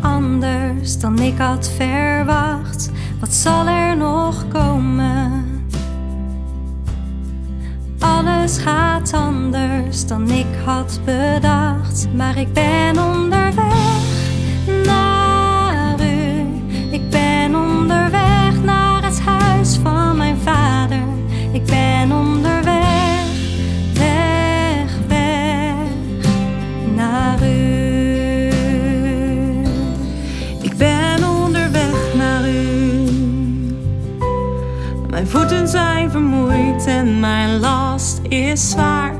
anders dan ik had verwacht. Wat zal er nog komen? Alles gaat anders dan ik had bedacht, maar ik ben onderweg Zijn vermoeid en mijn last is zwaar.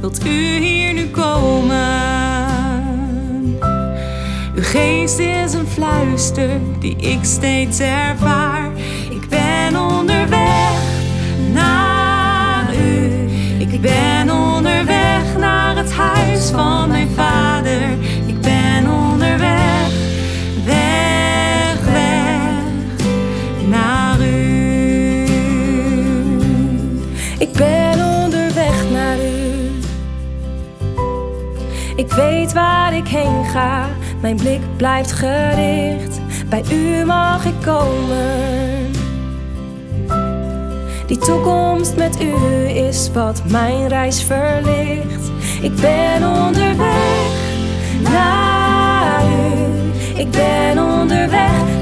Wilt u hier nu komen? Uw geest is een fluister die ik steeds ervaar. Ik ben onderweg Ik weet waar ik heen ga, mijn blik blijft gericht. Bij u mag ik komen. Die toekomst met u is wat mijn reis verlicht. Ik ben onderweg naar u. Ik ben onderweg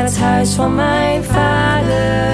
naar het huis van mijn vader.